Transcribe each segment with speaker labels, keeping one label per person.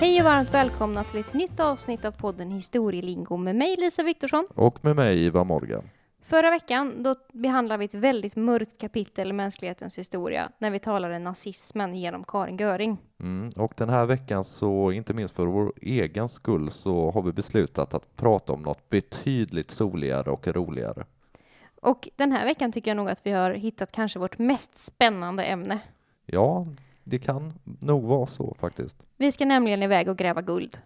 Speaker 1: Hej och varmt välkomna till ett nytt avsnitt av podden Historielingo med mig Lisa Viktorsson.
Speaker 2: Och med mig Ivar Morgan.
Speaker 1: Förra veckan då behandlade vi ett väldigt mörkt kapitel i mänsklighetens historia när vi talade nazismen genom Karin Göring.
Speaker 2: Mm, och den här veckan så, inte minst för vår egen skull, så har vi beslutat att prata om något betydligt soligare och roligare.
Speaker 1: Och den här veckan tycker jag nog att vi har hittat kanske vårt mest spännande ämne.
Speaker 2: Ja, det kan nog vara så faktiskt.
Speaker 1: Vi ska nämligen iväg och gräva guld.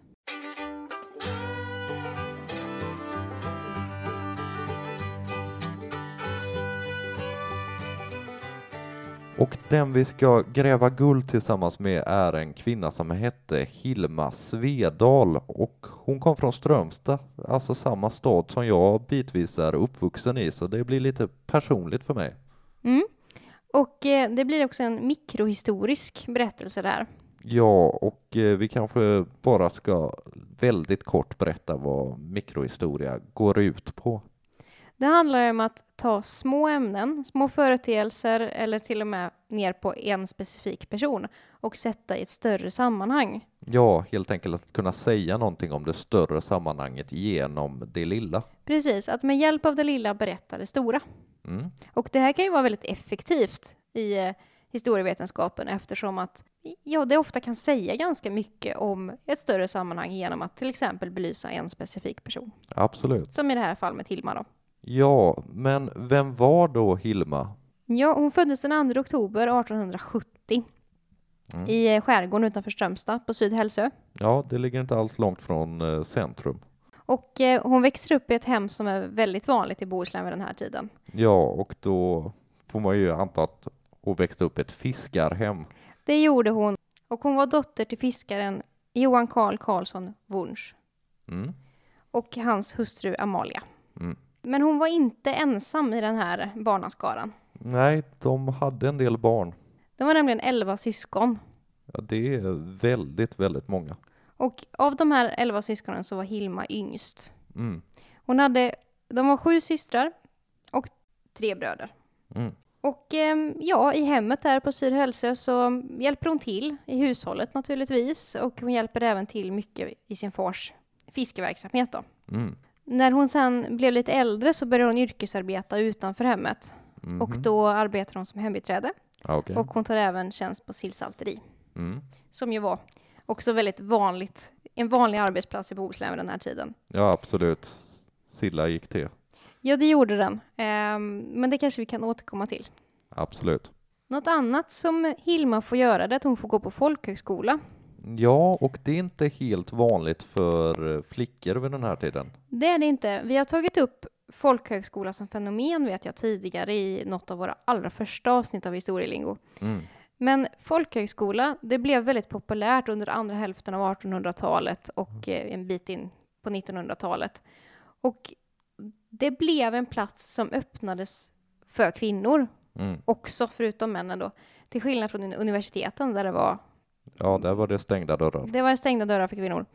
Speaker 2: Och den vi ska gräva guld tillsammans med är en kvinna som hette Hilma Svedal och hon kom från Strömstad, alltså samma stad som jag bitvis är uppvuxen i, så det blir lite personligt för mig.
Speaker 1: Mm. Och eh, det blir också en mikrohistorisk berättelse där.
Speaker 2: Ja, och eh, vi kanske bara ska väldigt kort berätta vad mikrohistoria går ut på.
Speaker 1: Det handlar om att ta små ämnen, små företeelser eller till och med ner på en specifik person och sätta i ett större sammanhang.
Speaker 2: Ja, helt enkelt att kunna säga någonting om det större sammanhanget genom det lilla.
Speaker 1: Precis, att med hjälp av det lilla berätta det stora.
Speaker 2: Mm.
Speaker 1: Och det här kan ju vara väldigt effektivt i eh, historievetenskapen eftersom att ja, det ofta kan säga ganska mycket om ett större sammanhang genom att till exempel belysa en specifik person.
Speaker 2: Absolut.
Speaker 1: Som i det här fallet med Hilma då.
Speaker 2: Ja, men vem var då Hilma?
Speaker 1: Ja, hon föddes den 2 oktober 1870
Speaker 2: Mm.
Speaker 1: i eh, skärgården utanför Strömstad på Sydhälsö.
Speaker 2: Ja, det ligger inte alls långt från eh, centrum.
Speaker 1: Och eh, hon växer upp i ett hem som är väldigt vanligt i Bohuslän vid den här tiden.
Speaker 2: Ja, och då får man ju anta att hon växte upp i ett fiskarhem.
Speaker 1: Det gjorde hon. Och hon var dotter till fiskaren Johan Carl Karlsson Wunsch
Speaker 2: Mm.
Speaker 1: och hans hustru Amalia.
Speaker 2: Mm.
Speaker 1: Men hon var inte ensam i den här barnaskaran.
Speaker 2: Nej, de hade en del barn.
Speaker 1: De var nämligen elva syskon.
Speaker 2: Ja, det är väldigt, väldigt många.
Speaker 1: Och av de här elva syskonen så var Hilma yngst.
Speaker 2: Mm.
Speaker 1: Hon hade, de var sju systrar och tre bröder.
Speaker 2: Mm.
Speaker 1: Och ehm, ja, i hemmet där på Sydhälsö så hjälper hon till i hushållet naturligtvis och hon hjälper även till mycket i sin fars fiskeverksamhet då.
Speaker 2: Mm.
Speaker 1: När hon sen blev lite äldre så började hon yrkesarbeta utanför hemmet
Speaker 2: Mhm.
Speaker 1: och då arbetar hon som hembiträde
Speaker 2: Ja, okej.
Speaker 1: och hon tar även tjänst på sillsalteri
Speaker 2: Mm.
Speaker 1: som ju var också väldigt vanligt, en vanlig arbetsplats i Bohuslän vid den här tiden.
Speaker 2: Ja, absolut. Silla gick till.
Speaker 1: Ja, det gjorde den, Ehm, men det kanske vi kan återkomma till.
Speaker 2: Absolut.
Speaker 1: Något annat som Hilma får göra det är att hon får gå på folkhögskola.
Speaker 2: Ja, och det är inte helt vanligt för eh, flickor vid den här tiden.
Speaker 1: Det är det inte. Vi har tagit upp folkhögskola som fenomen vet jag tidigare i något av våra allra första avsnitt av Historielingo.
Speaker 2: Mm.
Speaker 1: Men folkhögskola, det blev väldigt populärt under andra hälften av 1800-talet och eh, en bit in på 1900-talet. Och det blev en plats som öppnades för kvinnor
Speaker 2: Mm.
Speaker 1: också, förutom männen då. Till skillnad från universiteten där det var
Speaker 2: Ja, där var det stängda dörrar.
Speaker 1: Det var stängda dörrar för kvinnor.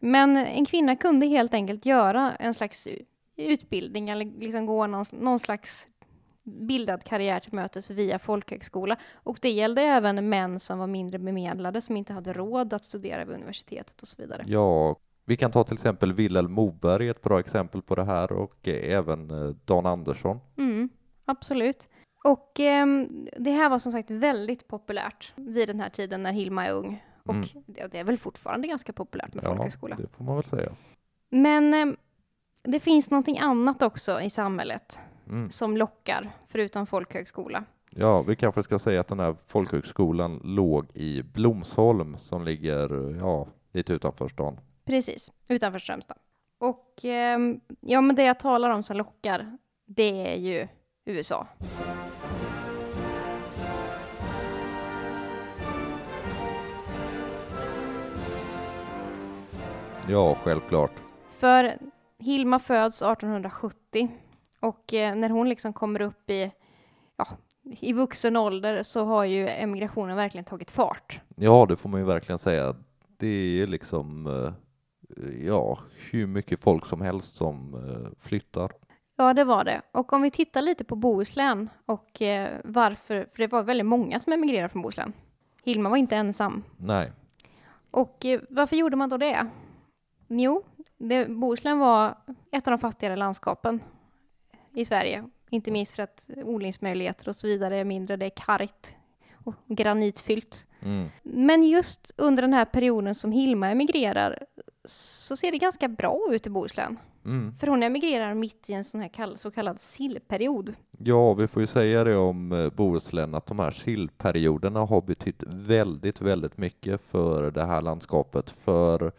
Speaker 1: Men en kvinna kunde helt enkelt göra en slags utbildning eller liksom gå någon, någon slags bildad karriär till mötes via folkhögskola. Och det gällde även män som var mindre bemedlade som inte hade råd att studera vid universitetet och så vidare.
Speaker 2: Ja, vi kan ta till exempel Vilhelm Moberg, ett bra exempel på det här, och även eh, Dan Andersson.
Speaker 1: Mm, absolut. Och ehm, det här var som sagt väldigt populärt vid den här tiden när Hilma är ung. Och
Speaker 2: Mm.
Speaker 1: det, det är väl fortfarande ganska populärt med
Speaker 2: Ja,
Speaker 1: folkhögskola.
Speaker 2: det får man väl säga.
Speaker 1: Men ehm, det finns någonting annat också i samhället
Speaker 2: Mm.
Speaker 1: som lockar, förutom folkhögskola.
Speaker 2: Ja, vi kanske ska säga att den här folkhögskolan låg i Blomsholm som ligger, ja, lite utanför stan.
Speaker 1: Precis, utanför Strömstad. Och ehm, ja, men det jag talar om som lockar, det är ju USA.
Speaker 2: Ja, självklart.
Speaker 1: För Hilma föds 1870 och eh, när hon liksom kommer upp i, ja, i vuxen ålder så har ju emigrationen verkligen tagit fart.
Speaker 2: Ja, det får man ju verkligen säga. Det är liksom, eh, ja, hur mycket folk som helst som eh, flyttar.
Speaker 1: Ja, det var det. Och om vi tittar lite på Bohuslän och eh, varför, för det var väldigt många som emigrerade från Bohuslän. Hilma var inte ensam.
Speaker 2: Nej.
Speaker 1: Och eh, varför gjorde man då det? Jo, det, Bohuslän var ett av de fattigare landskapen i Sverige. Inte minst för att odlingsmöjligheter och så vidare är mindre. Det är kargt och granitfyllt.
Speaker 2: Mm.
Speaker 1: Men just under den här perioden som Hilma emigrerar så ser det ganska bra ut i Bohuslän.
Speaker 2: Mm.
Speaker 1: För hon emigrerar mitt i en sån här så kallad sillperiod.
Speaker 2: Ja, vi får ju säga det om eh, Bohuslän att de här sillperioderna har betytt väldigt, väldigt mycket för det här landskapet. För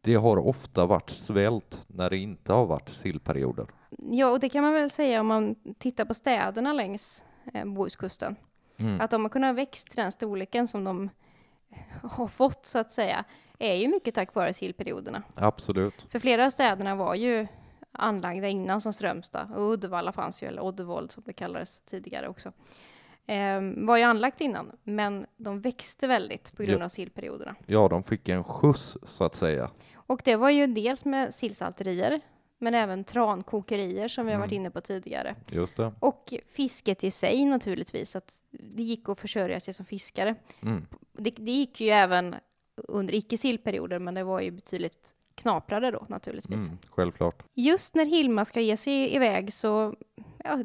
Speaker 2: det har ofta varit svält när det inte har varit sillperioder.
Speaker 1: Ja, och det kan man väl säga om man tittar på städerna längs eh, Bohuskusten.
Speaker 2: Mm.
Speaker 1: Att de har kunnat växt till den storleken som de har fått så att säga är ju mycket tack vare sillperioderna.
Speaker 2: Absolut.
Speaker 1: För flera av städerna var ju anlagda innan som Strömstad och Uddevalla fanns ju, eller Oddevold som det kallades tidigare också. Ehm, var ju anlagt innan, men de växte väldigt på grund
Speaker 2: Ja.
Speaker 1: av sillperioderna.
Speaker 2: Ja, de fick en skjuts så att säga.
Speaker 1: Och det var ju dels med sillsalterier, men även trankokerier som vi har varit
Speaker 2: Mm.
Speaker 1: inne på tidigare.
Speaker 2: Just det.
Speaker 1: Och fisket i sig naturligtvis, att det gick att försörja sig som fiskare.
Speaker 2: Mm.
Speaker 1: Det, det gick ju även under icke-sillperioder, men det var ju betydligt knaprare då naturligtvis.
Speaker 2: Mm. Självklart.
Speaker 1: Just när Hilma ska ge sig iväg så, ja,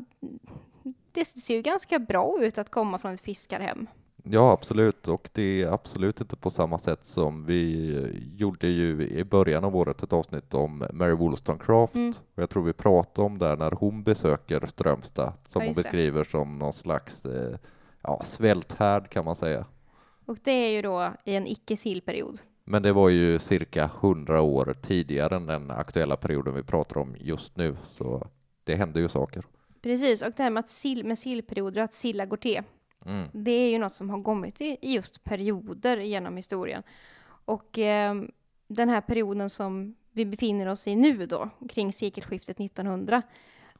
Speaker 1: det ser ju ganska bra ut att komma från ett fiskarhem.
Speaker 2: Ja, absolut. Och det är absolut inte på samma sätt som vi gjorde ju i början av året ett avsnitt om Mary Wollstonecraft.
Speaker 1: Mm.
Speaker 2: Och jag tror vi pratade om det när hon besöker Strömstad, som
Speaker 1: Ja,
Speaker 2: hon
Speaker 1: just det.
Speaker 2: beskriver som någon slags eh, ja, svälthärd kan man säga.
Speaker 1: Och det är ju då i en icke-sillperiod.
Speaker 2: Men det var ju cirka hundra år tidigare än den aktuella perioden vi pratar om just nu, så det hände ju saker.
Speaker 1: Precis, och det här med, att sill, med sillperioder, att silla går till,
Speaker 2: Mm.
Speaker 1: det är ju något som har kommit i just perioder genom historien. Och eh, den här perioden som vi befinner oss i nu då, kring sekelskiftet 1900,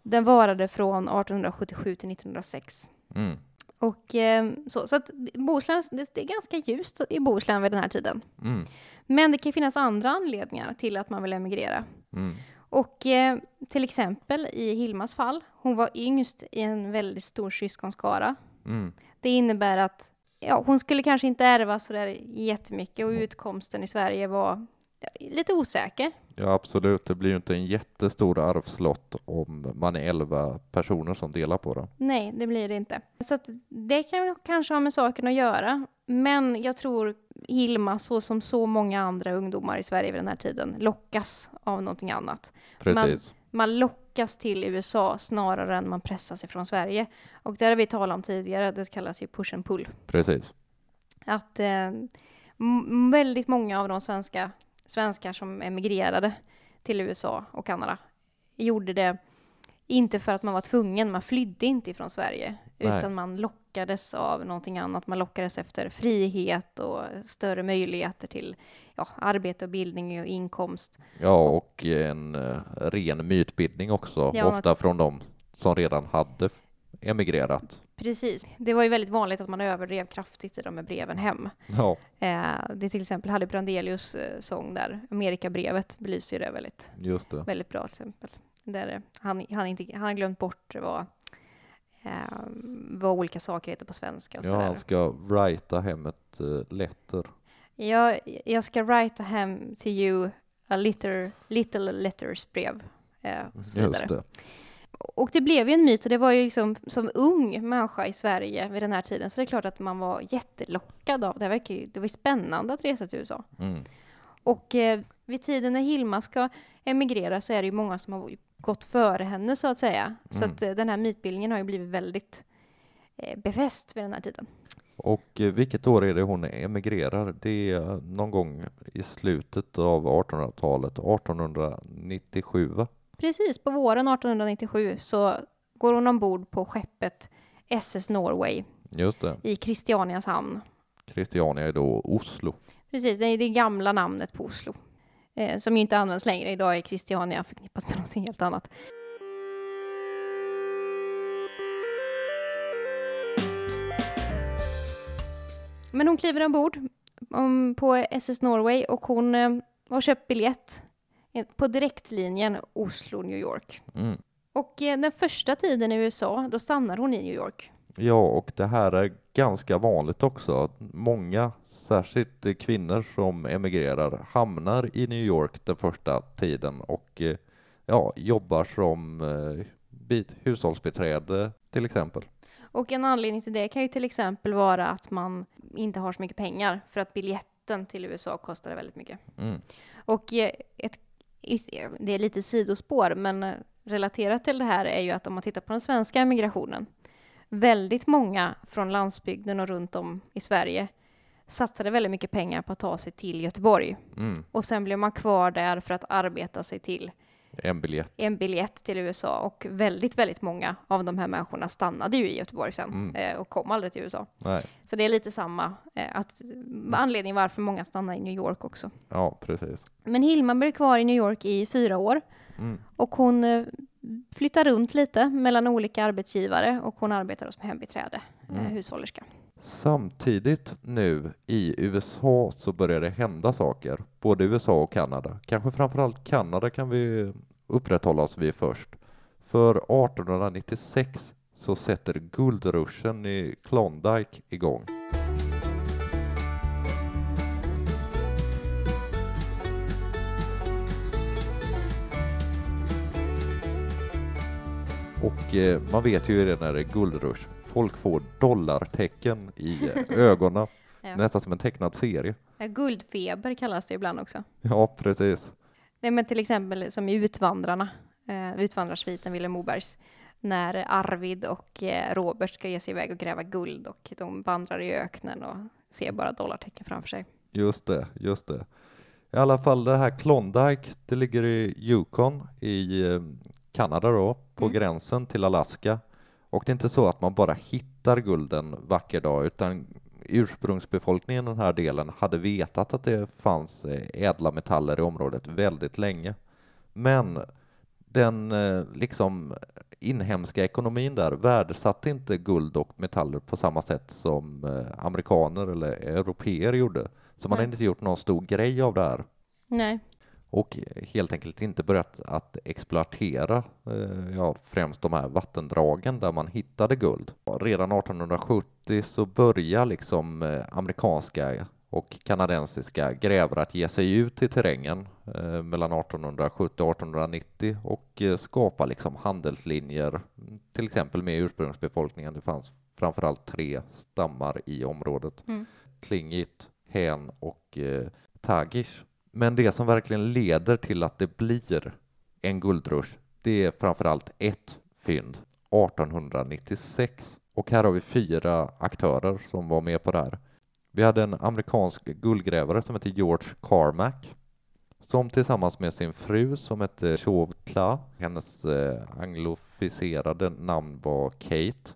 Speaker 1: den varade från 1877 till 1906.
Speaker 2: Mm.
Speaker 1: Och eh, så, så att Bohuslän, det, det är ganska ljust i Bohuslän vid den här tiden.
Speaker 2: Mm.
Speaker 1: Men det kan finnas andra anledningar till att man vill emigrera.
Speaker 2: Mm.
Speaker 1: Och eh, till exempel i Hilmas fall, hon var yngst i en väldigt stor syskonskara.
Speaker 2: Mm.
Speaker 1: Det innebär att ja, hon skulle kanske inte ärva sådär jättemycket och utkomsten i Sverige var lite osäker.
Speaker 2: Ja, absolut. Det blir ju inte en jättestor arvslott om man är elva personer som delar på den.
Speaker 1: Nej, det blir det inte. Så det kan kanske ha med saken att göra. Men jag tror Hilma, så som så många andra ungdomar i Sverige vid den här tiden, lockas av någonting annat.
Speaker 2: Precis.
Speaker 1: Man lockas till USA snarare än man pressas ifrån Sverige. Och det har vi talat om tidigare, det kallas ju push and pull.
Speaker 2: Precis.
Speaker 1: Att eh, väldigt många av de svenska, svenskar som emigrerade till USA och Kanada gjorde det inte för att man var tvungen, man flydde inte ifrån Sverige,
Speaker 2: Nej.
Speaker 1: utan man lockades av någonting annat. Man lockades efter frihet och större möjligheter till ja, arbete och bildning och inkomst.
Speaker 2: Ja, och en eh, ren mytbildning också,
Speaker 1: Ja.
Speaker 2: ofta från de som redan hade emigrerat.
Speaker 1: Precis. Det var ju väldigt vanligt att man överdrev kraftigt i de här breven hem.
Speaker 2: Ja,
Speaker 1: Eh, det till exempel hade Brandelius eh, sång där, Amerikabrevet, belyser ju det väldigt
Speaker 2: just det.
Speaker 1: Väldigt bra till exempel. Där eh, han, han, inte, han har glömt bort vad, eh, vad olika saker heter på svenska och
Speaker 2: Ja,
Speaker 1: sådär.
Speaker 2: han ska writa hem ett uh, letter.
Speaker 1: Jag, jag ska write hem to you a little, little letters brev. Eh, och så vidare.
Speaker 2: Just det.
Speaker 1: Och det blev ju en myt och det var ju liksom som ung människa i Sverige vid den här tiden så det är klart att man var jättelockad av det. verkar ju, det var ju spännande att resa till USA.
Speaker 2: Mm.
Speaker 1: Och eh, vid tiden när Hilma ska emigrera så är det ju många som har gått före henne så att säga. Så
Speaker 2: Mm.
Speaker 1: att eh, den här mytbildningen har ju blivit väldigt eh, befäst vid den här tiden.
Speaker 2: Och eh, vilket år är det hon emigrerar? Det är någon gång i slutet av 1800-talet, 1897 va?
Speaker 1: Precis, på våren 1897 så går hon ombord på skeppet SS Norway
Speaker 2: Just det.
Speaker 1: i Christianias hamn.
Speaker 2: Christiania är då Oslo.
Speaker 1: Precis, det är det gamla namnet på Oslo. Eh, som ju inte används längre. Idag är Christiania förknippat med något helt annat. Men hon kliver ombord um, på SS Norway och hon eh, har köpt biljett på direktlinjen Oslo-New York.
Speaker 2: Mm.
Speaker 1: Och eh, den första tiden i USA, då stannar hon i New York.
Speaker 2: Ja, och det här är ganska vanligt också. Många, särskilt kvinnor som emigrerar, hamnar i New York den första tiden och eh, ja, jobbar som eh, bit- hushållsbiträde till exempel.
Speaker 1: Och en anledning till det kan ju till exempel vara att man inte har så mycket pengar för att biljetten till USA kostade väldigt mycket.
Speaker 2: Mm.
Speaker 1: Och eh, ett, det är lite sidospår, men relaterat till det här är ju att om man tittar på den svenska emigrationen, väldigt många från landsbygden och runt om i Sverige satsade väldigt mycket pengar på att ta sig till Göteborg.
Speaker 2: Mm.
Speaker 1: Och sen blev man kvar där för att arbeta sig till
Speaker 2: En biljett.
Speaker 1: en biljett till USA. Och väldigt, väldigt många av de här människorna stannade ju i Göteborg sen
Speaker 2: Mm.
Speaker 1: eh, och kom aldrig till USA.
Speaker 2: Nej,
Speaker 1: Så det är lite samma, eh, att, anledning varför många stannar i New York också.
Speaker 2: ja precis.
Speaker 1: Men Hilma blev kvar i New York i fyra år
Speaker 2: Mm.
Speaker 1: och hon eh, flyttar runt lite mellan olika arbetsgivare och hon arbetar som hembiträde,
Speaker 2: Mm.
Speaker 1: hushållerska.
Speaker 2: Samtidigt nu i USA så börjar det hända saker, både USA och Kanada. Kanske framförallt Kanada kan vi upprätthålla oss vid först. För 1896 så sätter guldruschen i Klondike igång. Och eh, man vet ju det när det är guldrush. Folk får dollartecken i ögonen,
Speaker 1: Ja.
Speaker 2: nästan som en tecknad serie.
Speaker 1: Guldfeber kallas det ibland också.
Speaker 2: Ja, precis.
Speaker 1: Nej, men till exempel som i Utvandrarna, eh, Utvandrarsviten, Vilhelm Mobergs, när Arvid och eh, Robert ska ge sig iväg och gräva guld och de vandrar i öknen och ser bara dollartecken framför sig.
Speaker 2: Just det, just det. I alla fall det här Klondike, det ligger i Yukon i eh, Kanada då, på
Speaker 1: Mm.
Speaker 2: gränsen till Alaska. Och det är inte så att man bara hittar guld en vacker dag, utan ursprungsbefolkningen i den här delen hade vetat att det fanns eh, ädla metaller i området väldigt länge. Men den eh, liksom inhemska ekonomin där värdesatte inte guld och metaller på samma sätt som eh, amerikaner eller europeer gjorde. Så man
Speaker 1: Nej.
Speaker 2: hade inte gjort någon stor grej av det här
Speaker 1: Nej,
Speaker 2: och helt enkelt inte börjat att exploatera eh, ja, främst de här vattendragen där man hittade guld. Redan 1870 så börjar liksom eh, amerikanska och kanadensiska grävare att ge sig ut i terrängen eh, mellan 1870 och 1890 och skapa liksom handelslinjer, till exempel med ursprungsbefolkningen. Det fanns framförallt tre stammar i området.
Speaker 1: Mm.
Speaker 2: Klingit, Hän och Tagish. Men det som verkligen leder till att det blir en guldrush, det är framförallt ett fynd 1896. Och här har vi fyra aktörer som var med på det här. Vi hade en amerikansk guldgrävare som hette George Carmack som tillsammans med sin fru som hette Chauve Cla, hennes eh, anglofiserade namn var Kate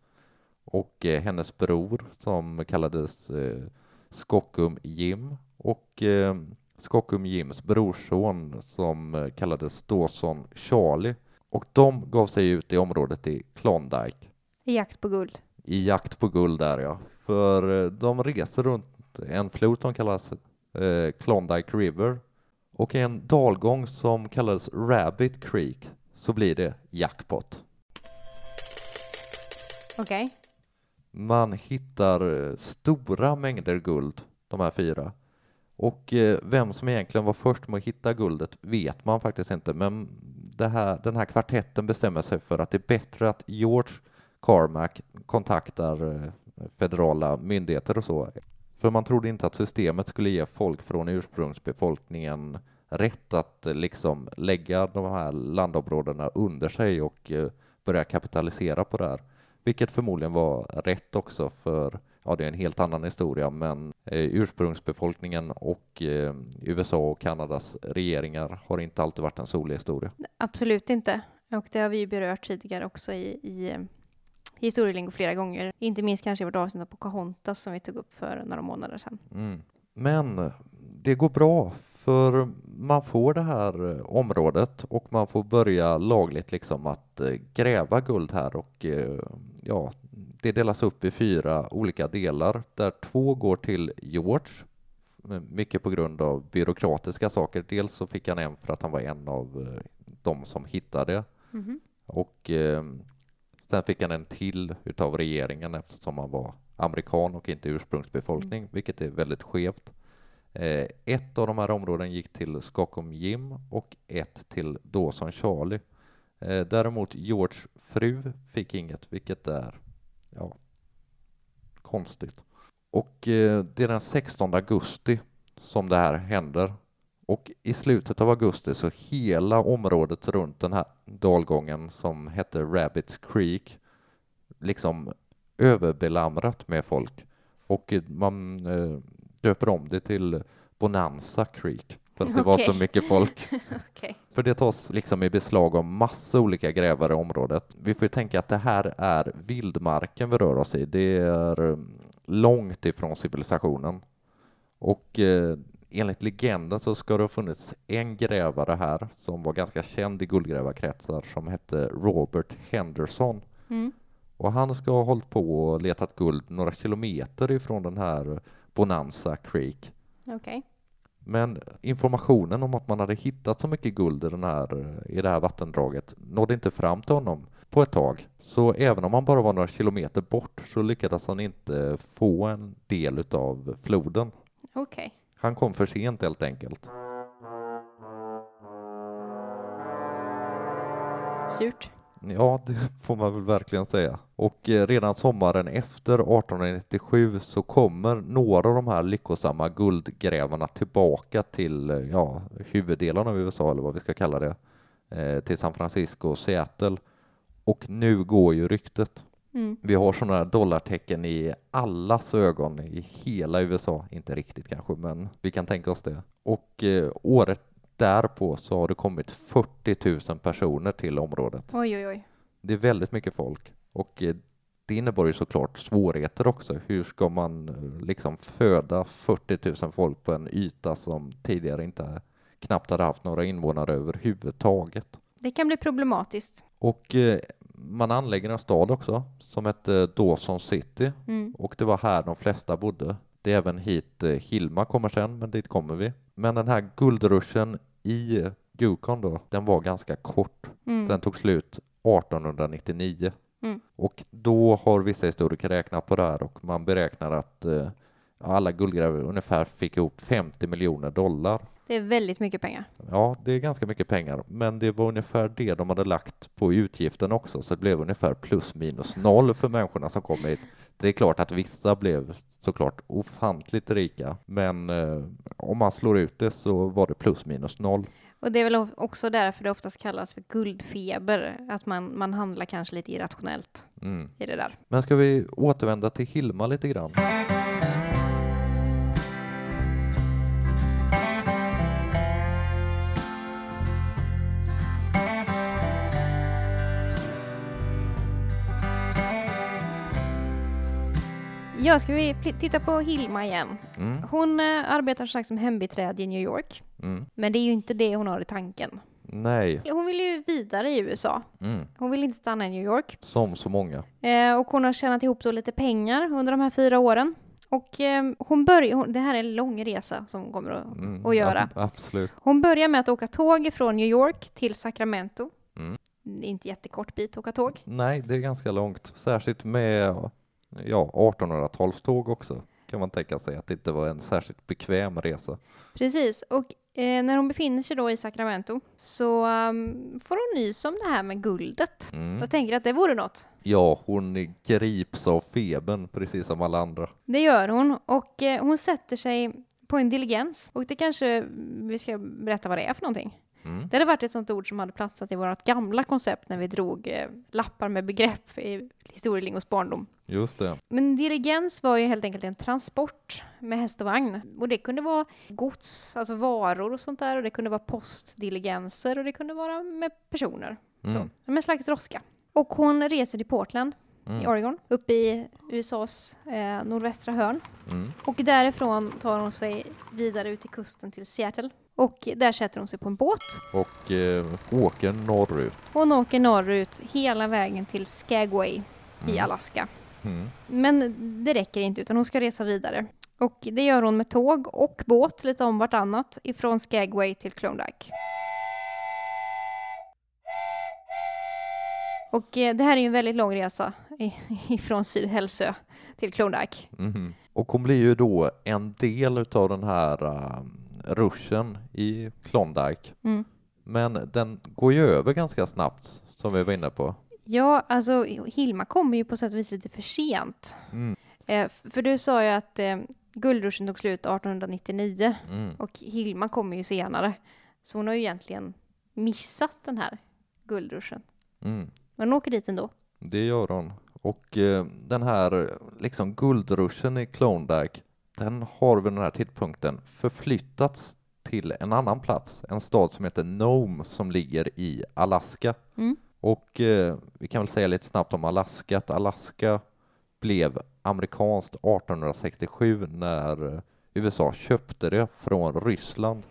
Speaker 2: och eh, hennes bror som kallades eh, Skockum Jim och eh, Skockum Jims brorson som eh, kallades Dawson Charlie och de gav sig ut i området i Klondike
Speaker 1: i jakt på guld.
Speaker 2: i jakt på guld där ja. För eh, de reser runt en flod som kallas eh, Klondike River och en dalgång som kallades Rabbit Creek så blir det jackpot.
Speaker 1: Okej.
Speaker 2: Man hittar eh, stora mängder guld, de här fyra. Och eh, vem som egentligen var först med att hitta guldet vet man faktiskt inte, men det här, den här kvartetten bestämmer sig för att det är bättre att George Carmack kontaktar eh, federala myndigheter och så. För man trodde inte att systemet skulle ge folk från ursprungsbefolkningen rätt att eh, liksom lägga de här landområdena under sig och börja kapitalisera på det här. Vilket förmodligen var rätt också för, ja det är en helt annan historia, men eh, ursprungsbefolkningen och eh, USA och Kanadas regeringar har inte alltid varit en solig historia.
Speaker 1: Absolut inte. Och det har vi ju berört tidigare också i, i eh, historielingo flera gånger. Inte minst kanske i vårt avsnitt om Pocahontas som vi tog upp för några månader sedan.
Speaker 2: Mm. Men det går bra för man får det här eh, området och man får börja lagligt liksom att eh, gräva guld här och eh, ja, det delas upp i fyra olika delar där två går till George, mycket på grund av byråkratiska saker. Dels så fick han en för att han var en av de som hittade
Speaker 1: Mhm.
Speaker 2: och eh, Sen fick han en till utav regeringen eftersom han var amerikan och inte ursprungsbefolkning, vilket är väldigt skevt. Eh, ett av de här områden gick till Stockholm Jim och ett till Dawson Charlie. Eh, däremot George fru fick inget, vilket är ja, konstigt. Och eh, det är den 16 augusti som det här händer. Och i slutet av augusti så hela området runt den här dalgången som hette Rabbits Creek liksom överbelamrat med folk. Och man döper om det till Bonanza Creek för att det var så mycket folk.
Speaker 1: Okej.
Speaker 2: För det tas liksom i beslag av massa olika grävare i området. Vi får ju tänka att det här är vildmarken vi rör oss i. Det är um, långt ifrån civilisationen. Och eh, enligt legenden så ska det ha funnits en grävare här som var ganska känd i guldgrävarkretsar som hette Robert Henderson.
Speaker 1: Mm.
Speaker 2: Och han ska ha hållit på och letat guld några kilometer ifrån den här Bonanza Creek.
Speaker 1: Okej.
Speaker 2: Men informationen om att man hade hittat så mycket guld i, den här, i det här vattendraget nådde inte fram till honom på ett tag. Så även om han bara var några kilometer bort så lyckades han inte få en del utav floden.
Speaker 1: Okej.
Speaker 2: Han kom för sent helt enkelt.
Speaker 1: Surt.
Speaker 2: Ja, det får man väl verkligen säga. Och eh, redan sommaren efter 1897 så kommer några av de här lyckosamma guldgrävarna tillbaka till, eh, ja, huvuddelen av USA eller vad vi ska kalla det, eh, till San Francisco och Seattle. Och nu går ju ryktet.
Speaker 1: Mm.
Speaker 2: Vi har sådana här dollartecken i allas ögon i hela USA. Inte riktigt kanske, men vi kan tänka oss det. Och eh, året därpå så har det kommit 40 000 personer till området.
Speaker 1: Oj, oj, oj.
Speaker 2: Det är väldigt mycket folk och eh, det innebär ju såklart svårigheter också. Hur ska man eh, liksom föda 40 000 folk på en yta som tidigare inte knappt hade haft några invånare överhuvudtaget?
Speaker 1: Det kan bli problematiskt.
Speaker 2: Och eh, man anlägger en stad också som hette Dawson City
Speaker 1: Mm.
Speaker 2: och det var här de flesta bodde. Det är även hit eh, Hilma kommer sen, men dit kommer vi. Men den här guldruschen i Yukon då, den var ganska kort.
Speaker 1: Mm.
Speaker 2: Den tog slut 1899.
Speaker 1: Mm.
Speaker 2: Och då har vissa historiker räknat på det här och man beräknar att eh, alla guldgrävare ungefär fick ihop 50 miljoner dollar.
Speaker 1: Det är väldigt mycket pengar.
Speaker 2: Ja, det är ganska mycket pengar, men det var ungefär det de hade lagt på utgiften också, så det blev ungefär plus minus noll för människorna som kom hit. Det är klart att vissa blev såklart ofantligt rika, men eh, om man slår ut det så var det plus minus noll.
Speaker 1: Och det är väl också därför det oftast kallas för guldfeber. Att man, man handlar kanske lite irrationellt
Speaker 2: Mm.
Speaker 1: i det där.
Speaker 2: Men ska vi återvända till Hilma lite grann?
Speaker 1: Ja, ska vi titta på Hilma igen?
Speaker 2: Mm.
Speaker 1: Hon eh, arbetar som sagt som hembiträde i New York.
Speaker 2: Mm.
Speaker 1: Men det är ju inte det hon har i tanken.
Speaker 2: Nej,
Speaker 1: Hon vill ju vidare i USA.
Speaker 2: mm.
Speaker 1: Hon vill inte stanna i New York.
Speaker 2: som så många.
Speaker 1: Eh, och hon har tjänat ihop då lite pengar under de här fyra åren. Och eh, hon börjar, hon, det här är en lång resa som hon kommer att,
Speaker 2: Mm.
Speaker 1: att göra.
Speaker 2: Ja, absolut.
Speaker 1: Hon börjar med att åka tåg från New York till Sacramento.
Speaker 2: Mm.
Speaker 1: Inte jättekort bit att åka tåg.
Speaker 2: Nej, det är ganska långt, särskilt med ja, 1800-talståg också. Kan man tänka sig att det inte var en särskilt bekväm resa.
Speaker 1: Precis, och eh, när hon befinner sig då i Sacramento så um, får hon nys om det här med guldet.
Speaker 2: Mm.
Speaker 1: Och tänker att det vore något.
Speaker 2: Ja, hon grips av febern precis som alla andra.
Speaker 1: Det gör hon och eh, hon sätter sig på en diligens. Och det kanske vi ska berätta vad det är för någonting.
Speaker 2: Mm.
Speaker 1: Det hade varit ett sånt ord som hade platsat i vårt gamla koncept när vi drog eh, lappar med begrepp i historielingos barndom.
Speaker 2: Just det.
Speaker 1: Men diligens var ju helt enkelt en transport med häst och vagn. Och det kunde vara gods, alltså varor och sånt där. Och det kunde vara postdiligenser och det kunde vara med personer.
Speaker 2: Mm.
Speaker 1: Så, som en slags droska. Och hon reser till Portland i
Speaker 2: Mm.
Speaker 1: Oregon, uppe i USAs eh, nordvästra hörn.
Speaker 2: Mm.
Speaker 1: Och därifrån tar hon sig vidare ut till kusten till Seattle. Och där sätter hon sig på en båt.
Speaker 2: Och eh, åker norrut.
Speaker 1: Hon åker norrut hela vägen till Skagway i
Speaker 2: Mm.
Speaker 1: Alaska.
Speaker 2: Mm.
Speaker 1: Men det räcker inte utan hon ska resa vidare. Och det gör hon med tåg och båt lite om vartannat ifrån Skagway till Klondike. Och eh, det här är ju en väldigt lång resa ifrån Sydhälsö till Klondike.
Speaker 2: Mhm. Och hon blir ju då en del utav den här uh, ruschen i Klondike.
Speaker 1: Mm.
Speaker 2: Men den går ju över ganska snabbt, som vi var inne på.
Speaker 1: Ja, alltså Hilma kommer ju på sätt och vis lite för sent.
Speaker 2: Mm.
Speaker 1: Eh, för du sa ju att eh, guldruschen tog slut 1899
Speaker 2: Mm.
Speaker 1: och Hilma kommer ju senare. Så hon har ju egentligen missat den här guldruschen.
Speaker 2: Mm.
Speaker 1: Men hon åker dit ändå.
Speaker 2: Det gör hon. Och eh, den här liksom guldruschen i Klondike, den har vid den här tidpunkten förflyttats till en annan plats, en stad som heter Nome som ligger i Alaska.
Speaker 1: Mm.
Speaker 2: Och eh, vi kan väl säga lite snabbt om Alaska, att Alaska blev amerikanskt 1867 när USA köpte det från Ryssland.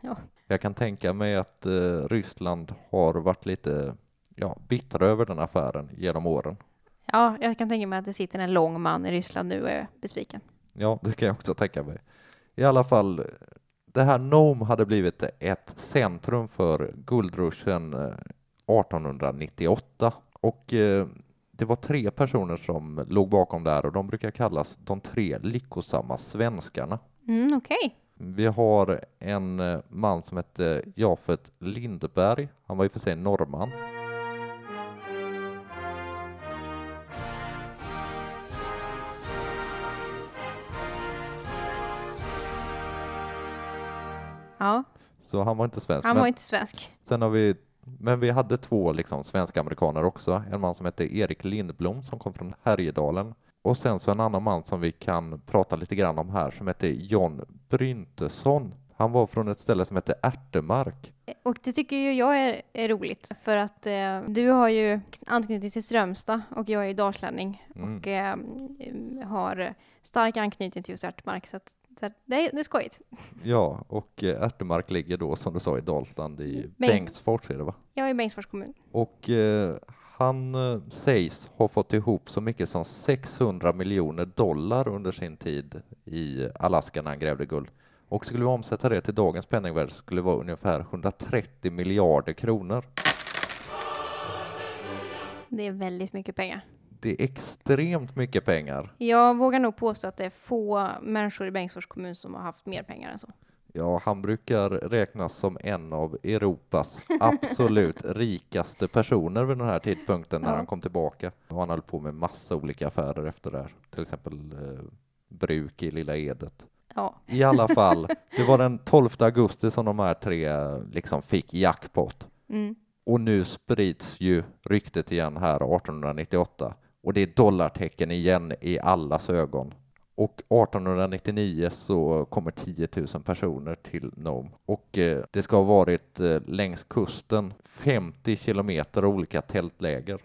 Speaker 1: Ja.
Speaker 2: Jag kan tänka mig att eh, Ryssland har varit lite ja, bittra över den affären genom åren.
Speaker 1: Ja, jag kan tänka mig att det sitter en lång man i Ryssland nu och är besviken.
Speaker 2: Ja, det kan jag också tänka mig. I alla fall, det här Nome hade blivit ett centrum för guldruschen eh, 1898 och eh, det var tre personer som låg bakom där och de brukar kallas de tre lyckosamma svenskarna.
Speaker 1: Mm, Okej.
Speaker 2: Vi har en eh, man som hette Jafet Lindberg. Han var i och för sig norrman.
Speaker 1: Ja,
Speaker 2: Så han var inte svensk.
Speaker 1: han
Speaker 2: men-
Speaker 1: var inte svensk.
Speaker 2: Sen har vi, men vi hade två liksom svenska amerikaner också. En man som hette Erik Lindblom som kom från Härjedalen. Och sen så en annan man som vi kan prata lite grann om här som hette John Bryntesson. Han var från ett ställe som hette Ärtemark.
Speaker 1: Och det tycker ju jag är, är roligt för att eh, du har ju anknytning till Strömstad och jag är ju dalslänning
Speaker 2: Mm.
Speaker 1: och eh, har stark anknytning till just Ärtmark så, att, så det, det är skojigt.
Speaker 2: Ja, och eh, Ärtemark ligger då som du sa i Dalsland i
Speaker 1: Bengts-
Speaker 2: Bengtsfors är det va?
Speaker 1: Är i Bengtsfors kommun.
Speaker 2: Och eh, han eh, sägs ha fått ihop så mycket som 600 miljoner dollar under sin tid i Alaska när han grävde guld. Och skulle vi omsätta det till dagens penningvärde skulle det vara ungefär 130 miljarder kronor.
Speaker 1: Det är väldigt mycket pengar.
Speaker 2: Det är extremt mycket pengar.
Speaker 1: Jag vågar nog påstå att det är få människor i Bengtsfors kommun som har haft mer pengar än så.
Speaker 2: Ja, han brukar räknas som en av Europas absolut rikaste personer vid den här tidpunkten när
Speaker 1: Ja.
Speaker 2: han kom tillbaka. Och han höll på med massa olika affärer efter det här. Till exempel eh, bruk i Lilla Edet.
Speaker 1: Ja,
Speaker 2: I alla fall, det var den 12 augusti som de här tre liksom fick jackpot.
Speaker 1: mm.
Speaker 2: Och nu sprids ju ryktet igen här 1898 och det är dollartecken igen i allas ögon. Och 1899 så kommer 10 000 personer till Nome och eh, det ska ha varit eh, längs kusten 50 kilometer olika tältläger.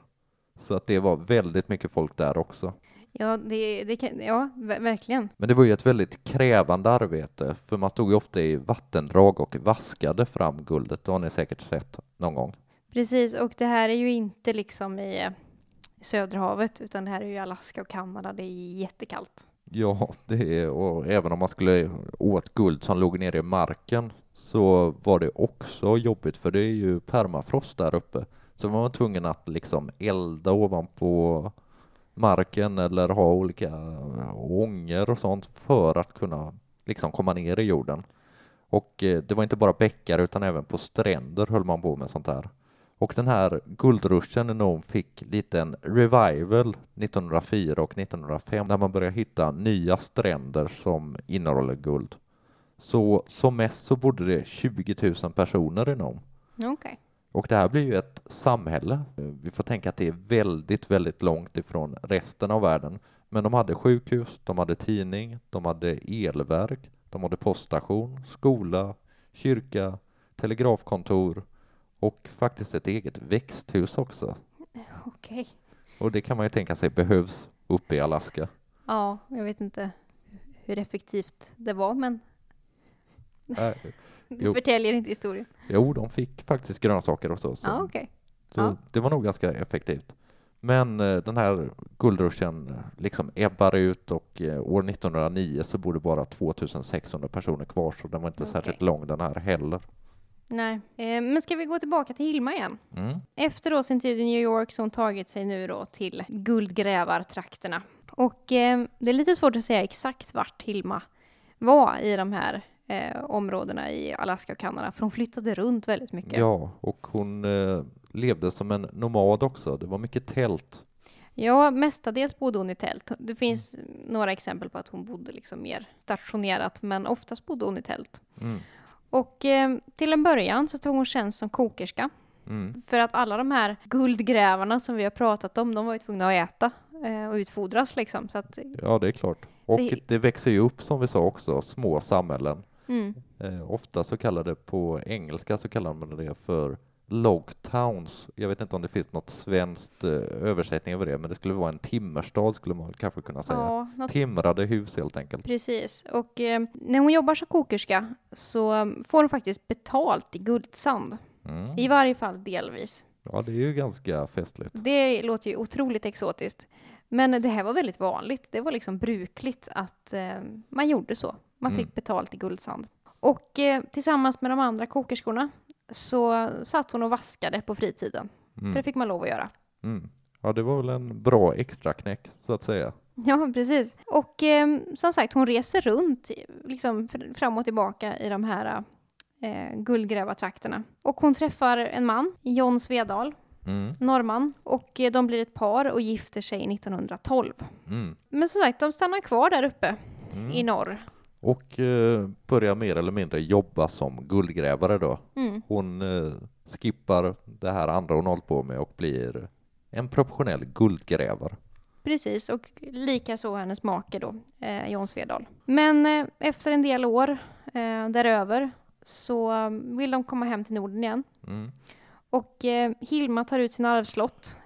Speaker 2: Så att det var väldigt mycket folk där också.
Speaker 1: ja, det, det kan, ja ver- verkligen.
Speaker 2: Men det var ju ett väldigt krävande arbete för man stod ju ofta i vattendrag och vaskade fram guldet. Det har ni säkert sett någon gång.
Speaker 1: Precis, och det här är ju inte liksom i Söderhavet utan det här är ju Alaska och Kanada. Det är jättekallt.
Speaker 2: Ja, det är, och även om man skulle åt guld som låg nere i marken så var det också jobbigt för det är ju permafrost där uppe. Så man var tvungen att liksom elda ovanpå marken eller ha olika ånger och sånt för att kunna liksom komma ner i jorden. Och eh, det var inte bara bäckar utan även på stränder höll man på med sånt här. Och den här guldruschen i Nome fick lite en revival 1904 och 1905 när man började hitta nya stränder som innehåller guld. Så som mest så bodde det 20 000 personer i Nome.
Speaker 1: Okej.
Speaker 2: Och det här blir ju ett samhälle. Vi får tänka att det är väldigt, väldigt långt ifrån resten av världen. Men de hade sjukhus, de hade tidning, de hade elverk, de hade poststation, skola, kyrka, telegrafkontor och faktiskt ett eget växthus också.
Speaker 1: Okej.
Speaker 2: Och det kan man ju tänka sig behövs uppe i Alaska.
Speaker 1: Ja, jag vet inte hur effektivt det var, men
Speaker 2: Äh,
Speaker 1: det förtäljer inte historien.
Speaker 2: jo, de fick faktiskt grönsaker och så. så
Speaker 1: Ja, okej.
Speaker 2: Så
Speaker 1: Ja.
Speaker 2: det var nog ganska effektivt. Men eh, den här guldruschen eh, liksom ebbar ut och eh, år 1909 så bor det bara 2600 personer kvar så den var inte
Speaker 1: Okej.
Speaker 2: särskilt lång den här heller.
Speaker 1: Nej. Eh, men ska vi gå tillbaka till Hilma igen?
Speaker 2: Mm.
Speaker 1: Efter då sin tid i New York så har hon tagit sig nu då till guldgrävartrakterna. Och eh, det är lite svårt att säga exakt vart Hilma var i de här eh, områdena i Alaska och Kanada, för hon flyttade runt väldigt mycket.
Speaker 2: Ja, och hon eh, levde som en nomad också. Det var mycket tält.
Speaker 1: Ja, mestadels bodde hon i tält. Det finns några exempel på att hon bodde liksom mer stationerat, men oftast bodde hon i tält.
Speaker 2: Mm.
Speaker 1: Och eh, till en början så tog hon tjänst som kokerska.
Speaker 2: Mm.
Speaker 1: För att alla de här guldgrävarna som vi har pratat om, de var ju tvungna att äta eh, och utfodras liksom. Så att,
Speaker 2: Ja, det är klart. Och
Speaker 1: Så-
Speaker 2: det växer ju upp som vi sa också, små samhällen.
Speaker 1: mm,
Speaker 2: Eh, ofta så kallar det på engelska så kallar man det för log towns. Jag vet inte om det finns något svenskt eh, översättning över det, men det skulle vara en timmerstad skulle man kanske kunna säga.
Speaker 1: ja, något
Speaker 2: Timrade hus helt enkelt.
Speaker 1: Precis, och eh, när hon jobbar som kokerska så får hon faktiskt betalt i guldsand.
Speaker 2: Mm.
Speaker 1: I varje fall delvis.
Speaker 2: Ja, det är ju ganska festligt.
Speaker 1: Det låter ju otroligt exotiskt. Men det här var väldigt vanligt. Det var liksom brukligt att eh, man gjorde så. Man
Speaker 2: Mm.
Speaker 1: fick betalt i guldsand. Och eh, tillsammans med de andra kokerskorna så satt hon och vaskade på fritiden. För det
Speaker 2: Mm.
Speaker 1: fick man lov att göra.
Speaker 2: Mm. Ja, det var väl en bra extraknäck så att säga.
Speaker 1: Ja, precis. Och eh, som sagt, hon reser runt liksom fr- fram och tillbaka i de här eh, guldgrävartrakterna. Och hon träffar en man, John Svedal,
Speaker 2: Mm.
Speaker 1: norrman, och eh, de blir ett par och gifter sig 1912.
Speaker 2: Mm.
Speaker 1: Men som sagt, de stannar kvar där uppe
Speaker 2: Mm.
Speaker 1: i norr.
Speaker 2: Och eh, börjar mer eller mindre jobba som guldgrävare då.
Speaker 1: Mm.
Speaker 2: Hon eh, skippar det här andra hon hållit på med och blir en professionell guldgrävare.
Speaker 1: Precis, och lika så hennes make då, eh, John Svedal. Men eh, efter en del år eh, däröver så vill de komma hem till Norden igen.
Speaker 2: Mm.
Speaker 1: Och Hilma tar ut sin arvslott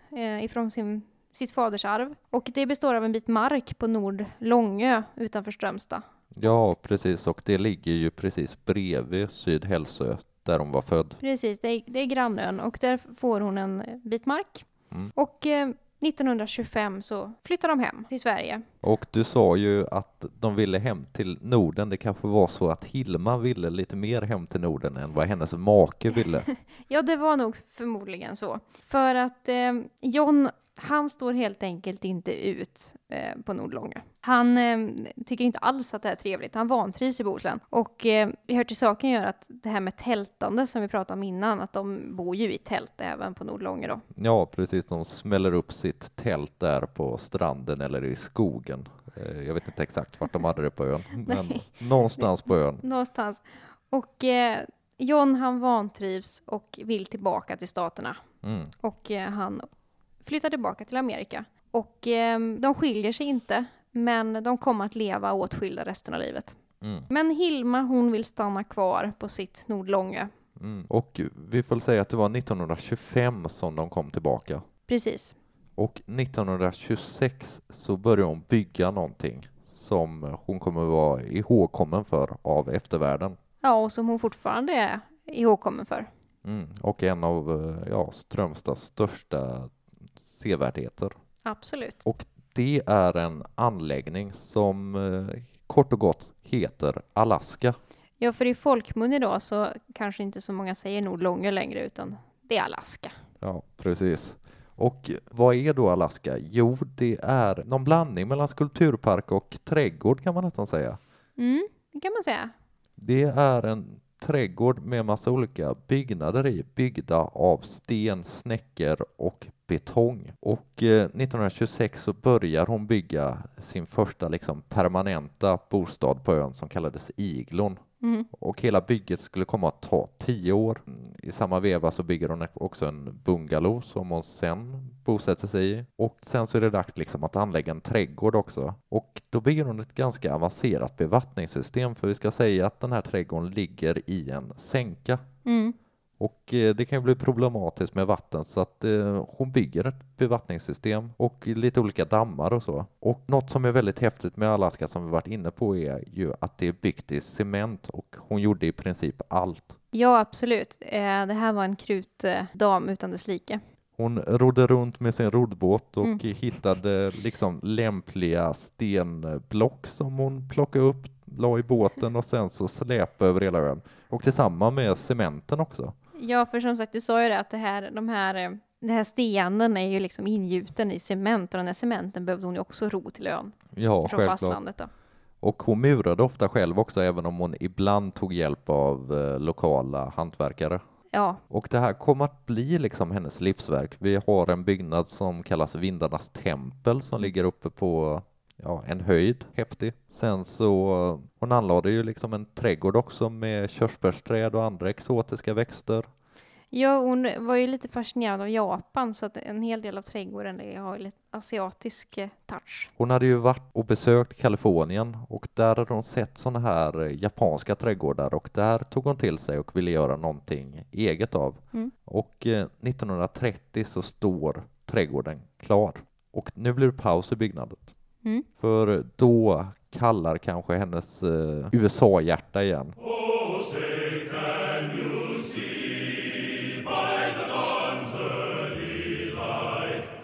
Speaker 1: ifrån sin, sitt faders arv. Och det består av en bit mark på Nord Långö utanför Strömstad.
Speaker 2: Ja, precis, och det ligger ju precis bredvid Sydhälsö där hon var född.
Speaker 1: Precis, det är, det är grannön och där får hon en bit mark.
Speaker 2: Mm.
Speaker 1: Och eh, 1925 så flyttar de hem till Sverige.
Speaker 2: Och du sa ju att de ville hem till Norden. Det kanske var så att Hilma ville lite mer hem till Norden än vad hennes make ville.
Speaker 1: Ja, det var nog förmodligen så. För att eh, John, han står helt enkelt inte ut eh, på Nordlånga. Han eh, tycker inte alls att det är trevligt. Han vantrivs i Bohuslän. Och eh, vi hör till saken gör att det här med tältande som vi pratade om innan, att de bor ju i tält även på Nordlånga då.
Speaker 2: Ja, precis. De smäller upp sitt tält där på stranden eller i skogen. Eh, Jag vet inte exakt vart de hade det på ön, men någonstans på ön.
Speaker 1: Någonstans. Och eh, John han vantrivs och vill tillbaka till staterna.
Speaker 2: Mm.
Speaker 1: Och eh, han flyttar tillbaka till Amerika. Och eh, de skiljer sig inte, men de kommer att leva åtskilda resten av livet.
Speaker 2: Mm.
Speaker 1: Men Hilma, hon vill stanna kvar på sitt Nordlångö.
Speaker 2: Mm. Och vi får säga att det var 1925 som de kom tillbaka.
Speaker 1: Precis.
Speaker 2: Och 1926 så började hon bygga någonting som hon kommer vara ihågkommen för av eftervärlden.
Speaker 1: Ja, och som hon fortfarande är ihågkommen för.
Speaker 2: Mm. Och en av eh, ja, Strömstads största sevärdheter.
Speaker 1: Absolut.
Speaker 2: Det är en anläggning som eh, kort och gott heter Alaska.
Speaker 1: Ja, för i folkmun idag så kanske inte så många säger Nordlångö längre, utan det är Alaska.
Speaker 2: Ja, precis. Och vad är då Alaska? Jo, det är någon blandning mellan skulpturpark och trädgård kan man nästan säga.
Speaker 1: Mm, det kan man säga.
Speaker 2: Det är en trädgård med massa olika byggnader i, byggda av sten, snäckor och betong. Och eh, 1926 så börjar hon bygga sin första liksom permanenta bostad på ön som kallades Iglon.
Speaker 1: Mm.
Speaker 2: Och hela bygget skulle komma att ta tio år. I samma veva så bygger hon också en bungalow som hon sen bosätter sig i. Och sen så är det dags liksom att anlägga en trädgård också. Och då bygger hon ett ganska avancerat bevattningssystem för vi ska säga att den här trädgården ligger i en sänka.
Speaker 1: Mm.
Speaker 2: Och eh, det kan ju bli problematiskt med vatten så att eh, hon bygger ett bevattningssystem och lite olika dammar och så. Och något som är väldigt häftigt med Alaska som vi varit inne på är ju att det är byggt i cement och hon gjorde i princip allt.
Speaker 1: Ja, absolut. Eh, det här var en krutdam utan dess like.
Speaker 2: Hon rodde runt med sin roddbåt och
Speaker 1: Mm.
Speaker 2: hittade liksom lämpliga stenblock som hon plockade upp la i båten och sen så släpa över hela ön. Och tillsammans med cementen också.
Speaker 1: Ja, för som sagt, du sa ju det att det här, de här, eh, den här stenen är ju liksom ingjuten i cement och den här cementen behövde hon ju också ro till ön
Speaker 2: Ja,
Speaker 1: från fastlandet då.
Speaker 2: Och hon murade ofta själv också, även om hon ibland tog hjälp av eh, lokala hantverkare.
Speaker 1: Ja,
Speaker 2: Och det här kommer att bli liksom hennes livsverk. Vi har en byggnad som kallas Vindarnas tempel som ligger uppe på ja, en höjd, häftig. Sen så, hon anlade ju liksom en trädgård också med körsbärsträd och andra exotiska växter.
Speaker 1: Ja, hon var ju lite fascinerad av Japan så att en hel del av trädgården har lite asiatisk eh, touch.
Speaker 2: Hon hade ju varit och besökt Kalifornien och där hade hon sett sådana här eh, japanska trädgårdar och där tog hon till sig och ville göra någonting eget av.
Speaker 1: Mm.
Speaker 2: Och eh, 1930 så står trädgården klar. Och nu blir det paus i byggnaden.
Speaker 1: Mm.
Speaker 2: För då kallar kanske hennes eh, USA-hjärta igen.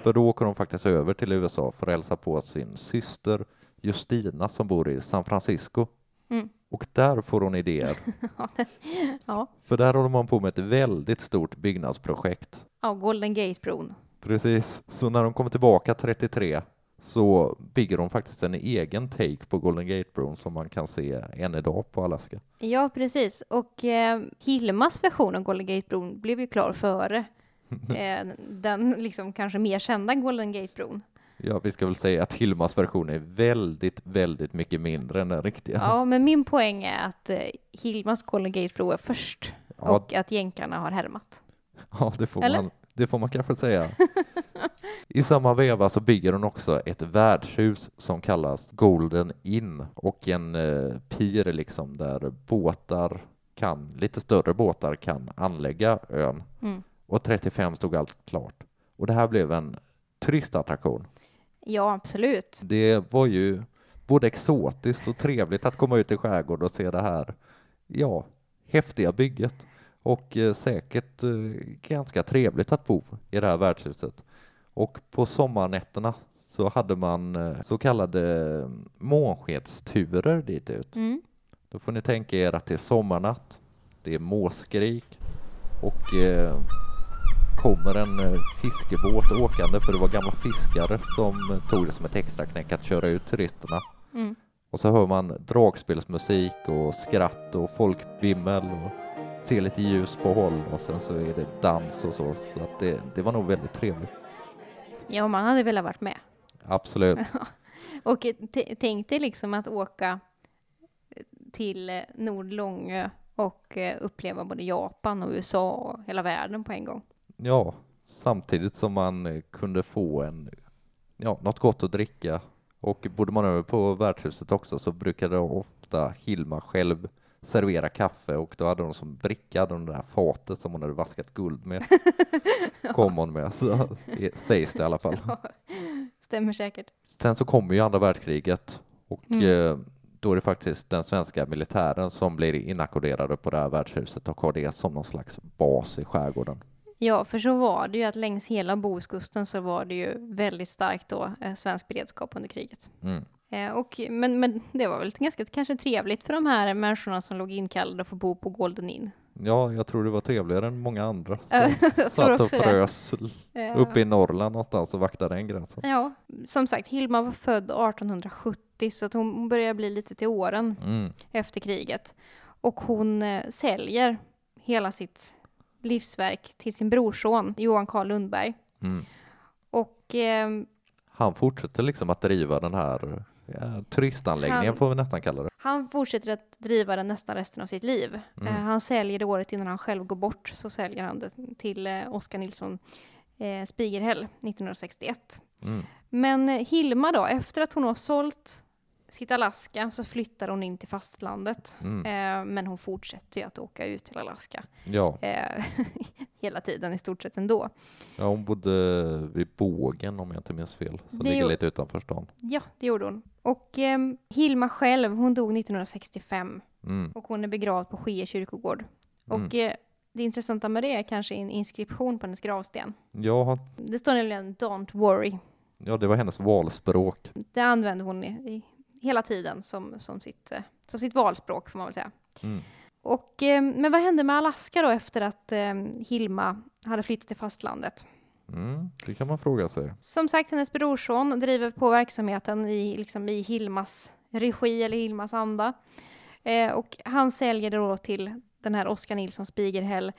Speaker 2: För då åker hon faktiskt över till USA för att hälsa på sin syster Justina som bor i San Francisco.
Speaker 1: Mm.
Speaker 2: Och där får hon idéer.
Speaker 1: Ja,
Speaker 2: För där håller man på med ett väldigt stort byggnadsprojekt.
Speaker 1: ja Golden Gate-bron.
Speaker 2: Precis, så när de kommer tillbaka 33 så bygger de faktiskt en egen take på Golden Gate-bron som man kan se än idag på Alaska.
Speaker 1: Ja, precis. Och eh, Hilmas version av Golden Gate-bron blev ju klar före eh, den liksom kanske mer kända Golden Gate-bron.
Speaker 2: Ja, vi ska väl säga att Hilmas version är väldigt, väldigt mycket mindre än den riktiga.
Speaker 1: Ja, men min poäng är att eh, Hilmas Golden Gate-bro är först
Speaker 2: Ja,
Speaker 1: och att jänkarna har härmat.
Speaker 2: ja det, får
Speaker 1: Eller?
Speaker 2: man, det får man kanske säga. I samma veva så bygger hon också ett värdshus som kallas Golden Inn och en eh, pir liksom där båtar kan, lite större båtar kan anlägga ön.
Speaker 1: Mm.
Speaker 2: Och 35 stod allt klart. Och det här blev en turistattraktion.
Speaker 1: Ja, absolut.
Speaker 2: Det var ju både exotiskt och trevligt att komma ut i skärgård och se det här, ja, häftiga bygget. Och eh, säkert eh, ganska trevligt att bo i det här värdshuset. Och på sommarnätterna så hade man eh, så kallade månskedsturer dit ut.
Speaker 1: Mm.
Speaker 2: Då får ni tänka er att det är sommarnatt, det är måskrik och eh, kommer en fiskebåt åkande för det var gamla fiskare som tog det som ett extra knäck att köra ut turisterna.
Speaker 1: Mm.
Speaker 2: Och så hör man dragspelsmusik och skratt och folkvimmel och ser lite ljus på håll och sen så är det dans och så. Så att det, det var nog väldigt trevligt.
Speaker 1: Ja, man hade velat varit med.
Speaker 2: Absolut.
Speaker 1: Och tänk dig liksom att åka till Nordlångö och eh, uppleva både Japan och USA och hela världen på en gång.
Speaker 2: Ja, samtidigt som man eh, kunde få en, ja, något gott att dricka. Och bodde man över på värdshuset också så brukade ofta Hilma själv servera kaffe och då hade hon som bricka hade hon det där fatet som hon hade vaskat guld med. Kom hon med, så sägs det i alla fall.
Speaker 1: Stämmer säkert.
Speaker 2: Sen så kommer ju andra världskriget och
Speaker 1: Mm.
Speaker 2: eh, då är det faktiskt den svenska militären som blir inackorderade på det här värdshuset och har det som någon slags bas i skärgården.
Speaker 1: Ja, för så var det ju att längs hela Bohuskusten så var det ju väldigt starkt då eh, svensk beredskap under kriget.
Speaker 2: Mm.
Speaker 1: Eh, och, men, men det var väl ganska kanske trevligt för de här människorna som låg inkallade att få bo på Golden Inn.
Speaker 2: Ja, jag tror det var trevligare än många andra som satt och
Speaker 1: det.
Speaker 2: frös
Speaker 1: Eh,
Speaker 2: uppe i Norrland någonstans och vaktade den gränsen.
Speaker 1: Ja, som sagt, Hilma var född 1870 så att hon börjar bli lite till åren
Speaker 2: Mm.
Speaker 1: efter kriget. Och hon eh, säljer hela sitt livsverk till sin brorson Johan Carl Lundberg.
Speaker 2: Mm.
Speaker 1: Och eh,
Speaker 2: Han fortsätter liksom att driva den här ja, turistanläggningen
Speaker 1: Han-
Speaker 2: får vi nästan kalla det.
Speaker 1: han fortsätter att driva den nästan resten av sitt liv.
Speaker 2: Mm.
Speaker 1: Eh, han säljer det året innan han själv går bort så säljer han det till eh, Oskar Nilsson eh, Spigerhäll 1961.
Speaker 2: Mm.
Speaker 1: Men eh, Hilma då, efter att hon har sålt sitt Alaska så flyttar hon in till fastlandet.
Speaker 2: Mm.
Speaker 1: Eh, men hon fortsätter ju att åka ut till Alaska
Speaker 2: Ja.
Speaker 1: eh, hela tiden i stort sett ändå.
Speaker 2: ja, hon bodde vid bågen om jag inte minns fel. Som
Speaker 1: Det
Speaker 2: ligger lite utanför stan.
Speaker 1: Ja, det gjorde hon. Och eh, Hilma själv, hon dog 1965
Speaker 2: Mm.
Speaker 1: och hon är begravd på Skee kyrkogård.
Speaker 2: Mm.
Speaker 1: Och eh, det intressanta med det är kanske en inskription på hennes gravsten.
Speaker 2: Ja,
Speaker 1: Det står nämligen Don't worry.
Speaker 2: ja, det var hennes valspråk.
Speaker 1: Det använde hon i, i hela tiden som, som, sitt, eh, som sitt valspråk får man väl säga.
Speaker 2: Mm.
Speaker 1: Och, eh, men vad hände med Alaska då efter att eh, Hilma hade flyttat till fastlandet?
Speaker 2: Mm, det kan man fråga sig.
Speaker 1: Som sagt, hennes brorson driver på verksamheten i, liksom, i Hilmas regi eller Hilmas anda. Eh, och han säljer det då till den här Oskar Nilsson Spigerhäll.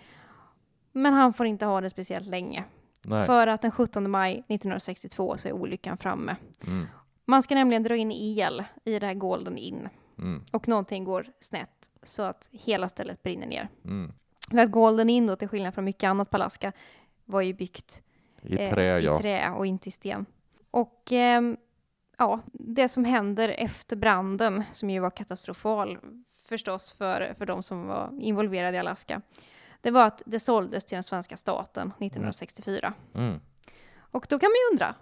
Speaker 1: Men han får inte ha det speciellt länge.
Speaker 2: Nej.
Speaker 1: För att den 17 maj 1962 så är olyckan framme.
Speaker 2: Mm.
Speaker 1: Man ska nämligen dra in el i det här Golden Inn.
Speaker 2: Mm.
Speaker 1: Och någonting går snett så att hela stället brinner ner.
Speaker 2: Mm.
Speaker 1: För att Golden Inn då, till skillnad från mycket annat på Alaska, var ju byggt
Speaker 2: I
Speaker 1: eh,
Speaker 2: trä,
Speaker 1: i
Speaker 2: ja.
Speaker 1: trä och inte i sten. Och ehm, ja, det som händer efter branden, som ju var katastrofal förstås för, för de som var involverade i Alaska, det var att det såldes till den svenska staten 1964.
Speaker 2: Mm.
Speaker 1: Och då kan man ju undra,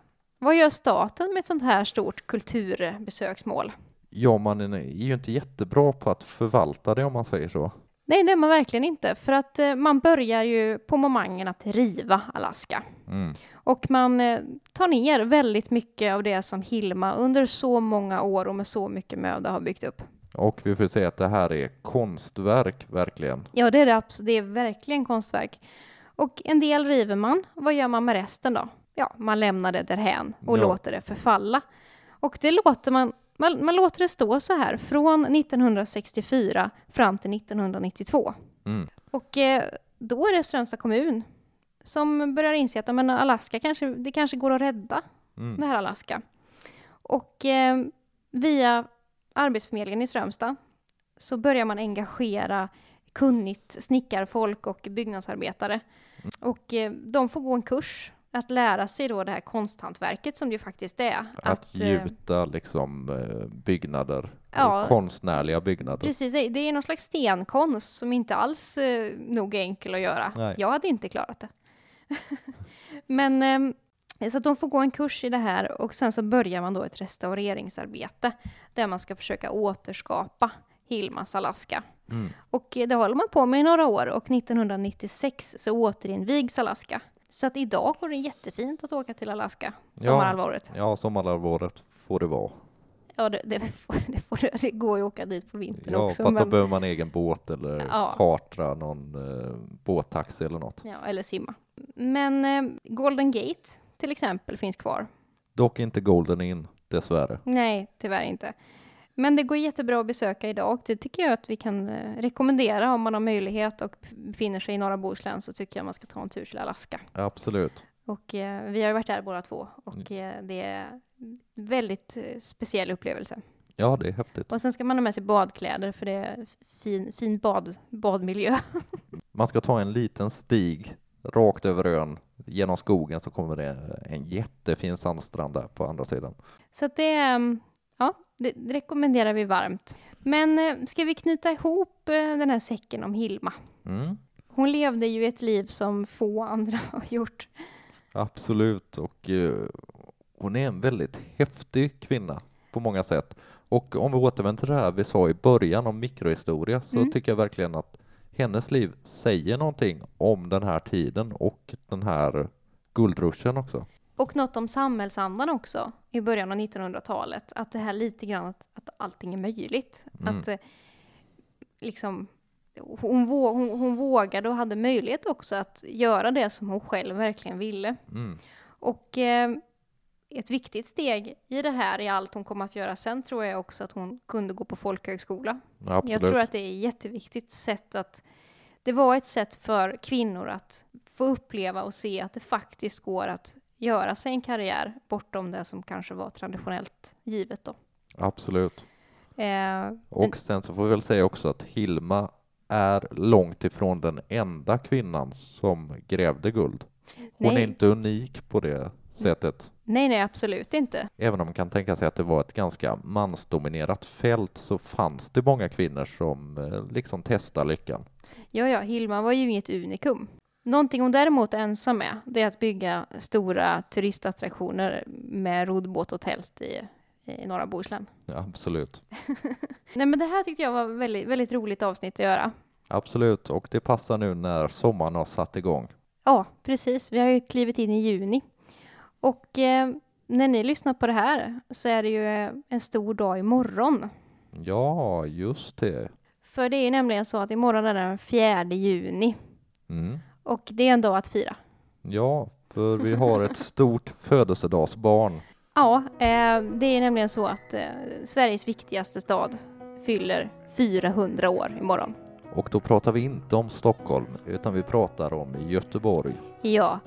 Speaker 1: vad gör staten med ett sånt här stort kulturbesöksmål?
Speaker 2: Ja, man är ju inte jättebra på att förvalta det om man säger så.
Speaker 1: Nej, det är man verkligen inte, för att eh, man börjar ju på momangen att riva Alaska.
Speaker 2: Mm.
Speaker 1: Och man eh, tar ner väldigt mycket av det som Hilma under så många år och med så mycket möda har byggt upp.
Speaker 2: Och vi får säga att det här är konstverk, verkligen.
Speaker 1: Ja, det är det absolut. Det är verkligen konstverk. Och en del river man. Vad gör man med resten då? Ja, man lämnar det därhän och
Speaker 2: Ja.
Speaker 1: låter det förfalla. Och det låter man, man, man låter det stå så här från 1964 fram till 1992.
Speaker 2: Mm.
Speaker 1: Och eh, då är det Strömstad kommun som börjar inse att men Alaska kanske, det kanske går att rädda
Speaker 2: Mm.
Speaker 1: det här Alaska. Och eh, via Arbetsförmedlingen i Strömstad så börjar man engagera kunnigt snickarfolk och byggnadsarbetare.
Speaker 2: Mm.
Speaker 1: Och eh, de får gå en kurs att lära sig då det här konsthantverket som det ju faktiskt är.
Speaker 2: Att
Speaker 1: eh,
Speaker 2: gjuta liksom eh, byggnader,
Speaker 1: Ja.
Speaker 2: konstnärliga byggnader.
Speaker 1: Precis, det det är någon slags stenkonst som inte alls eh, nog är enkel att göra.
Speaker 2: Nej.
Speaker 1: Jag hade inte klarat det. Men eh, så att de får gå en kurs i det här och sen så börjar man då ett restaureringsarbete där man ska försöka återskapa Hilmas Alaska.
Speaker 2: Mm.
Speaker 1: Och eh, det håller man på med i några år och 1996 så återinvigs Alaska. Så att idag går det jättefint att åka till Alaska sommarhalvåret.
Speaker 2: Ja, sommarhalvåret får det vara.
Speaker 1: Ja, det, det, får, det, får, det går ju att åka dit på vintern
Speaker 2: Ja,
Speaker 1: också.
Speaker 2: att då
Speaker 1: men-
Speaker 2: behöver man egen båt eller
Speaker 1: Ja.
Speaker 2: chartra någon eh, båttaxi eller något.
Speaker 1: Ja, eller simma. Men eh, Golden Gate till exempel finns kvar.
Speaker 2: Dock inte Golden In, dessvärre.
Speaker 1: Nej, tyvärr inte. Men det går jättebra att besöka idag och det tycker jag att vi kan eh, rekommendera om man har möjlighet och befinner sig i norra Bohuslän så tycker jag man ska ta en tur till Alaska.
Speaker 2: Absolut.
Speaker 1: Och eh, vi har ju varit där båda två och eh, det är väldigt eh, speciell upplevelse.
Speaker 2: Ja, det är häftigt.
Speaker 1: Och sen ska man ha med sig badkläder för det är fin, fin bad, badmiljö.
Speaker 2: Man ska ta en liten stig rakt över ön genom skogen så kommer det en jättefin sandstrand där på andra sidan.
Speaker 1: Så det, ehm, ja, det rekommenderar vi varmt. Men eh, ska vi knyta ihop eh, den här säcken om Hilma?
Speaker 2: Mm.
Speaker 1: Hon levde ju ett liv som få andra har gjort.
Speaker 2: Absolut, och eh, hon är en väldigt häftig kvinna på många sätt. Och om vi återvänder till det här vi sa i början om mikrohistoria så
Speaker 1: Mm.
Speaker 2: tycker jag verkligen att hennes liv säger någonting om den här tiden och den här guldruschen också.
Speaker 1: Och något om samhällsandan också i början av 1900-talet. Att det här lite grann att, att allting är möjligt.
Speaker 2: Mm.
Speaker 1: Att eh, liksom hon, vå, hon, hon vågade och hade möjlighet också att göra det som hon själv verkligen ville.
Speaker 2: Mm.
Speaker 1: Och eh, ett viktigt steg i det här, i allt hon kommer att göra sen, tror jag också att hon kunde gå på folkhögskola.
Speaker 2: Absolut.
Speaker 1: Jag tror att det är ett jätteviktigt sätt att... Det var ett sätt för kvinnor att få uppleva och se att det faktiskt går att göra sig en karriär bortom det som kanske var traditionellt givet då.
Speaker 2: Absolut.
Speaker 1: Eh,
Speaker 2: Och sen så får vi väl säga också att Hilma är långt ifrån den enda kvinnan som grävde guld. Hon är
Speaker 1: Nej.
Speaker 2: inte unik på det sättet.
Speaker 1: nej, nej, absolut inte.
Speaker 2: Även om man kan tänka sig att det var ett ganska mansdominerat fält så fanns det många kvinnor som eh, liksom testade lyckan.
Speaker 1: Ja, ja, Hilma var ju inget unikum. Någonting hon däremot är ensam med, det är att bygga stora turistattraktioner med roddbåt och tält i, i norra Bohuslän.
Speaker 2: Ja, absolut.
Speaker 1: Nej, men det här tyckte jag var väldigt, väldigt roligt avsnitt att göra.
Speaker 2: Absolut, och det passar nu när sommaren har satt igång.
Speaker 1: Ja, precis. Vi har ju klivit in i juni. Och eh, när ni lyssnar på det här så är det ju eh, en stor dag imorgon.
Speaker 2: Ja, just det.
Speaker 1: För det är nämligen så att imorgon är den 4 juni
Speaker 2: Mm.
Speaker 1: Och det är en dag att fira.
Speaker 2: Ja, för vi har ett stort födelsedagsbarn.
Speaker 1: Ja, eh, det är nämligen så att eh, Sveriges viktigaste stad fyller 400 år imorgon.
Speaker 2: Och då pratar vi inte om Stockholm, utan vi pratar om Göteborg.
Speaker 1: Ja,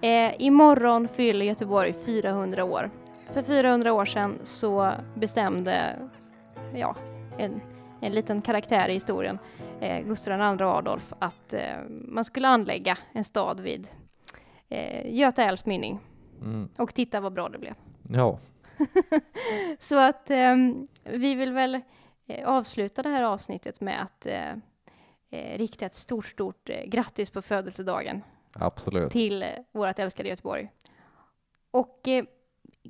Speaker 1: eh, imorgon fyller Göteborg 400 år. För 400 år sedan så bestämde ja, en, en liten karaktär i historien, eh, Gustav II Adolf, att eh, man skulle anlägga en stad vid eh, Göta älvs mynning.
Speaker 2: Mm.
Speaker 1: Och titta vad bra det blev.
Speaker 2: Ja,
Speaker 1: Så att ehm, vi vill väl eh, avsluta det här avsnittet med att eh, eh, rikta ett stort, stort eh, grattis på födelsedagen
Speaker 2: absolut.
Speaker 1: till eh, vårt älskade Göteborg. Och eh,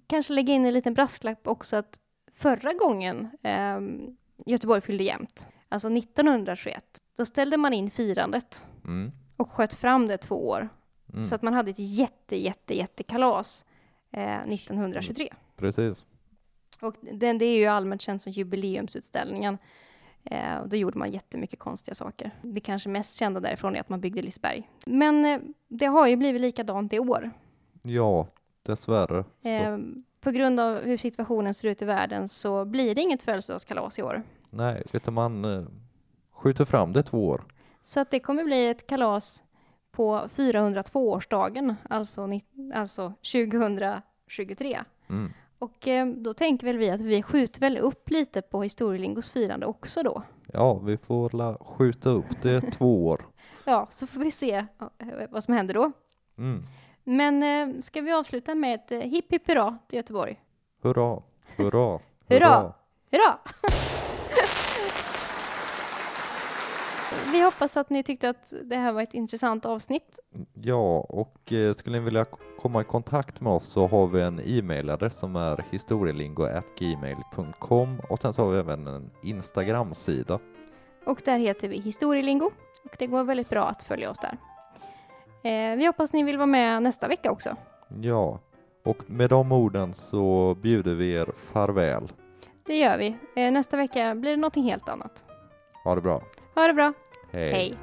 Speaker 1: kanske lägga in en liten brasklapp också att förra gången ehm, Göteborg fyllde jämnt, alltså 1921, då ställde man in firandet
Speaker 2: Mm.
Speaker 1: och sköt fram det två år.
Speaker 2: Mm.
Speaker 1: Så att man hade ett jätte, jätte, jättekalas eh, 1923.
Speaker 2: Precis.
Speaker 1: Och den, det är ju allmänt känt som jubileumsutställningen. Eh, och då gjorde man jättemycket konstiga saker. Det kanske mest kända därifrån är att man byggde Liseberg. Men eh, det har ju blivit likadant i år.
Speaker 2: Ja, dessvärre.
Speaker 1: Eh, på grund av hur situationen ser ut i världen så blir det inget födelsedagskalas i år.
Speaker 2: Nej, du, man eh, skjuter fram det två år.
Speaker 1: Så att det kommer bli ett kalas på 402-årsdagen, alltså, alltså 2023.
Speaker 2: Mm.
Speaker 1: Och eh, då tänker väl vi att vi skjuter väl upp lite på historielingos firande också då.
Speaker 2: Ja, vi får la skjuta upp det två år.
Speaker 1: Ja, så får vi se eh, vad som händer då.
Speaker 2: Mm.
Speaker 1: Men eh, ska vi avsluta med ett eh, hipp hipp hurra till Göteborg?
Speaker 2: Hurra, hurra,
Speaker 1: Hurra! Hurra! vi hoppas att ni tyckte att det här var ett intressant avsnitt.
Speaker 2: Ja, och eh, skulle ni vilja komma i kontakt med oss så har vi en e-mailadress som är historielingo.gmail.com och sen så har vi även en Instagram-sida.
Speaker 1: Och där heter vi Historielingo. Och det går väldigt bra att följa oss där. Eh, vi hoppas ni vill vara med nästa vecka också.
Speaker 2: Ja, och med de orden så bjuder vi er farväl.
Speaker 1: Det gör vi. Eh, nästa vecka blir det någonting helt annat.
Speaker 2: Ha det bra.
Speaker 1: Ha det bra.
Speaker 2: Hej.
Speaker 1: Hej.